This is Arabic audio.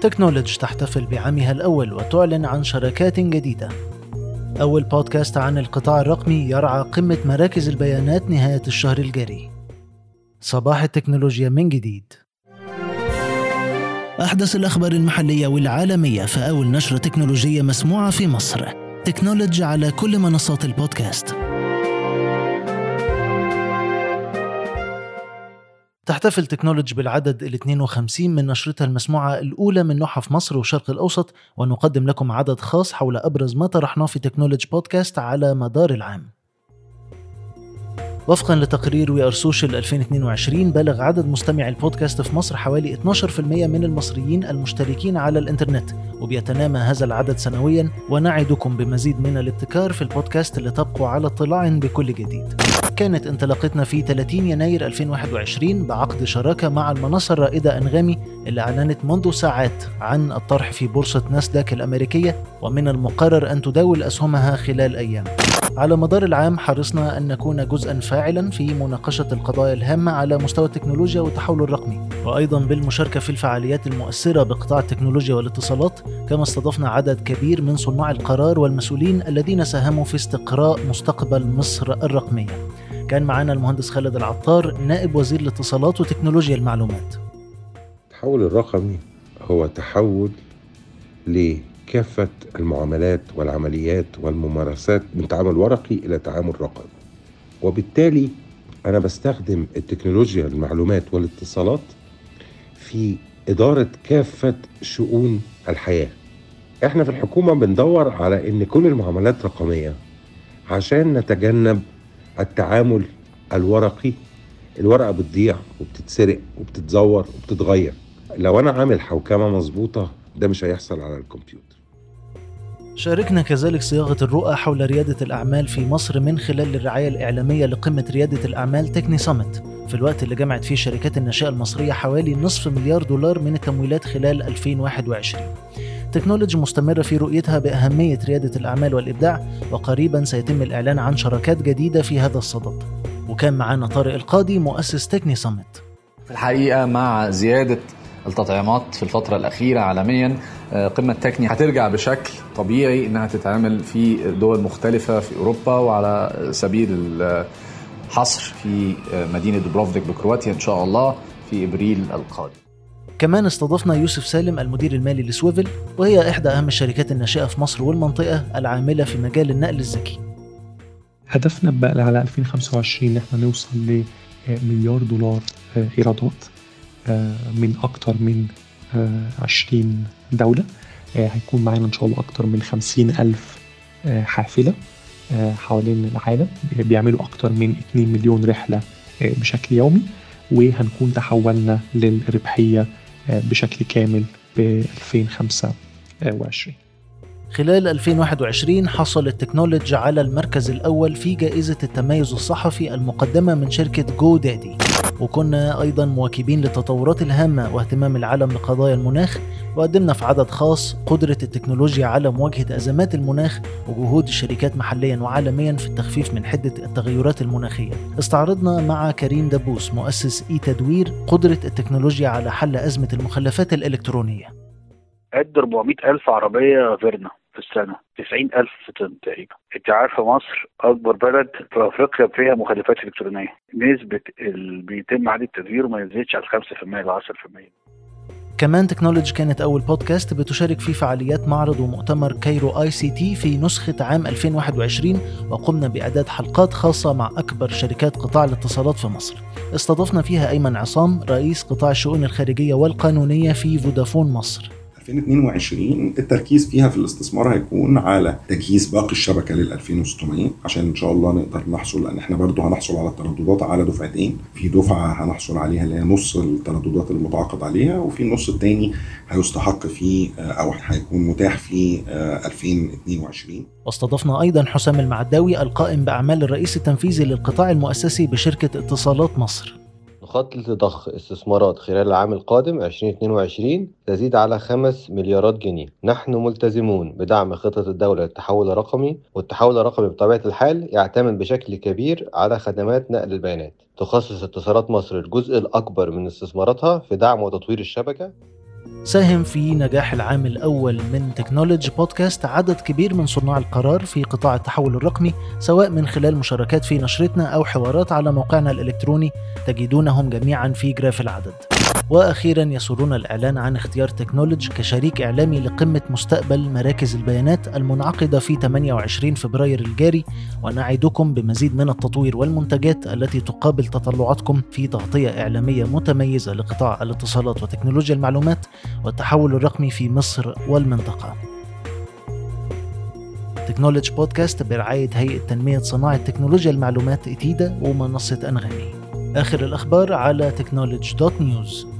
تكنولوج تحتفل بعامها الأول وتعلن عن شراكات جديدة. أول بودكاست عن القطاع الرقمي يرعى قمة مراكز البيانات نهاية الشهر الجاري. صباح التكنولوجيا من جديد. أحدث الأخبار المحلية والعالمية في أول نشرة تكنولوجية مسموعة في مصر. تكنولوجي على كل منصات البودكاست. تحتفل تكنولوجي بالعدد ال 52 من نشرتها المسموعة الأولى من في مصر والشرق الأوسط ونقدم لكم عدد خاص حول أبرز ما طرحناه في تكنولوجي بودكاست على مدار العام. وفقا لتقرير We Are Social 2022 بلغ عدد مستمعي البودكاست في مصر حوالي 12% من المصريين المشتركين على الإنترنت وبيتنامى هذا العدد سنويا ونعدكم بمزيد من الابتكار في البودكاست لتبقوا على اطلاع بكل جديد. كانت انطلاقتنا في 30 يناير 2021 بعقد شراكة مع المنصة الرائدة أنغامي اللي أعلنت منذ ساعات عن الطرح في بورصة ناسداك الأمريكية ومن المقرر أن تداول أسهمها خلال أيام. على مدار العام حرصنا أن نكون جزءا فاعلا في مناقشة القضايا الهامة على مستوى التكنولوجيا والتحول الرقمي وأيضا بالمشاركة في الفعاليات المؤثرة بقطاع التكنولوجيا والاتصالات كما استضفنا عدد كبير من صناع القرار والمسؤولين الذين ساهموا في استقراء مستقبل مصر الرقمية. كان معنا المهندس خالد العطار نائب وزير الاتصالات وتكنولوجيا المعلومات. التحول الرقمي هو تحول لكافة المعاملات والعمليات والممارسات من تعامل ورقي إلى تعامل رقمي. وبالتالي أنا بستخدم التكنولوجيا المعلومات والاتصالات في إدارة كافة شؤون الحياة. إحنا في الحكومة بندور على إن كل المعاملات رقمية عشان نتجنب التعامل الورقي. الورقة بتضيع وبتتسرق وبتتزور وبتتغير. لو أنا عامل حوكمة مظبوطة ده مش هيحصل على الكمبيوتر. شاركنا كذلك صياغة الرؤى حول ريادة الأعمال في مصر من خلال الرعاية الإعلامية لقمة ريادة الأعمال تكني سامت. في الوقت اللي جمعت فيه شركات الناشئة المصرية حوالي نصف مليار دولار من التمويلات خلال 2021 تكنولوجي مستمرة في رؤيتها بأهمية ريادة الأعمال والإبداع وقريبا سيتم الإعلان عن شراكات جديدة في هذا الصدد. وكان معنا طارق القاضي مؤسس Techne Summit في الحقيقة مع زيادة التطعيمات في الفترة الأخيرة عالميا آه، قمة Techne هترجع بشكل طبيعي إنها تتعمل في دول مختلفة في أوروبا وعلى سبيل الحصر في آه، مدينة دوبروفنيك بكرواتيا إن شاء الله في إبريل القادم. كمان استضفنا يوسف سالم المدير المالي لسويفل وهي إحدى أهم الشركات الناشئة في مصر والمنطقة العاملة في مجال النقل الذكي. هدفنا بقى على 2025 إن إحنا نوصل لمليار دولار آه، إيرادات آه، من أكتر من 20 آه، دولة هيكون معانا إن شاء الله أكتر من 50 ألف حافلة حوالين العالم. بيعملوا أكتر من 2 مليون رحلة بشكل يومي. وهنكون تحولنا للربحية بشكل كامل ب 2025 خلال 2021 حصل التكنولوجي على المركز الأول في جائزة التميز الصحفي المقدمة من شركة جو دادي وكنا أيضا مواكبين للتطورات الهامة واهتمام العالم بقضايا المناخ وقدمنا في عدد خاص قدرة التكنولوجيا على مواجهة أزمات المناخ وجهود الشركات محليا وعالميا في التخفيف من حدة التغيرات المناخية. استعرضنا مع كريم دبوس مؤسس E-Tadweer قدرة التكنولوجيا على حل أزمة المخلفات الإلكترونية. قد 400 ألف عربية فيرنا في السنة 90 ألف طن تقريبا. انت عارفة مصر أكبر بلد في أفريقيا فيها مخلفات إلكترونية. نسبة اللي بيتم عادة تدويره ما يزيدش على 5% ل 10% كمان تكنولوجي كانت أول بودكاست بتشارك في فعاليات معرض ومؤتمر Cairo ICT في نسخة عام 2021 وقمنا بإعداد حلقات خاصة مع أكبر شركات قطاع الاتصالات في مصر. استضفنا فيها أيمن عصام رئيس قطاع الشؤون الخارجية والقانونية في فودافون مصر. 2022 التركيز فيها في الاستثمار هيكون على تجهيز باقي الشبكة لل 2600 عشان إن شاء الله نقدر نحصل لأن إحنا برضو هنحصل على الترددات على دفعتين في دفعة هنحصل عليها اللي هي نص الترددات المتعاقد عليها وفي النص الثاني هيستحق فيه أو هيكون متاح في 2022 واستضفنا أيضا حسام المعداوي القائم بأعمال الرئيس التنفيذي للقطاع المؤسسي بشركة اتصالات مصر. نخطط لضخ استثمارات خلال العام القادم 2022 تزيد على 5 مليارات جنيه. نحن ملتزمون بدعم خطة الدولة للتحول الرقمي والتحول الرقمي بطبيعة الحال يعتمد بشكل كبير على خدمات نقل البيانات. تخصص اتصالات مصر الجزء الأكبر من استثماراتها في دعم وتطوير الشبكة. ساهم في نجاح العام الأول من تكنولوجي بودكاست عدد كبير من صناع القرار في قطاع التحول الرقمي سواء من خلال مشاركات في نشرتنا أو حوارات على موقعنا الإلكتروني تجدونهم جميعا في غلاف العدد. وأخيرا يسرنا الإعلان عن اختيار تكنولوجي كشريك إعلامي لقمة مستقبل مراكز البيانات المنعقدة في 28 فبراير الجاري. ونعدكم بمزيد من التطوير والمنتجات التي تقابل تطلعاتكم في تغطية إعلامية متميزة لقطاع الاتصالات وتكنولوجيا المعلومات والتحول الرقمي في مصر والمنطقة. تكنولوجي بودكاست برعاية هيئة تنمية صناعة تكنولوجيا المعلومات إتيدا ومنصة أنغامي. آخر الأخبار على تكنولوجي dot news.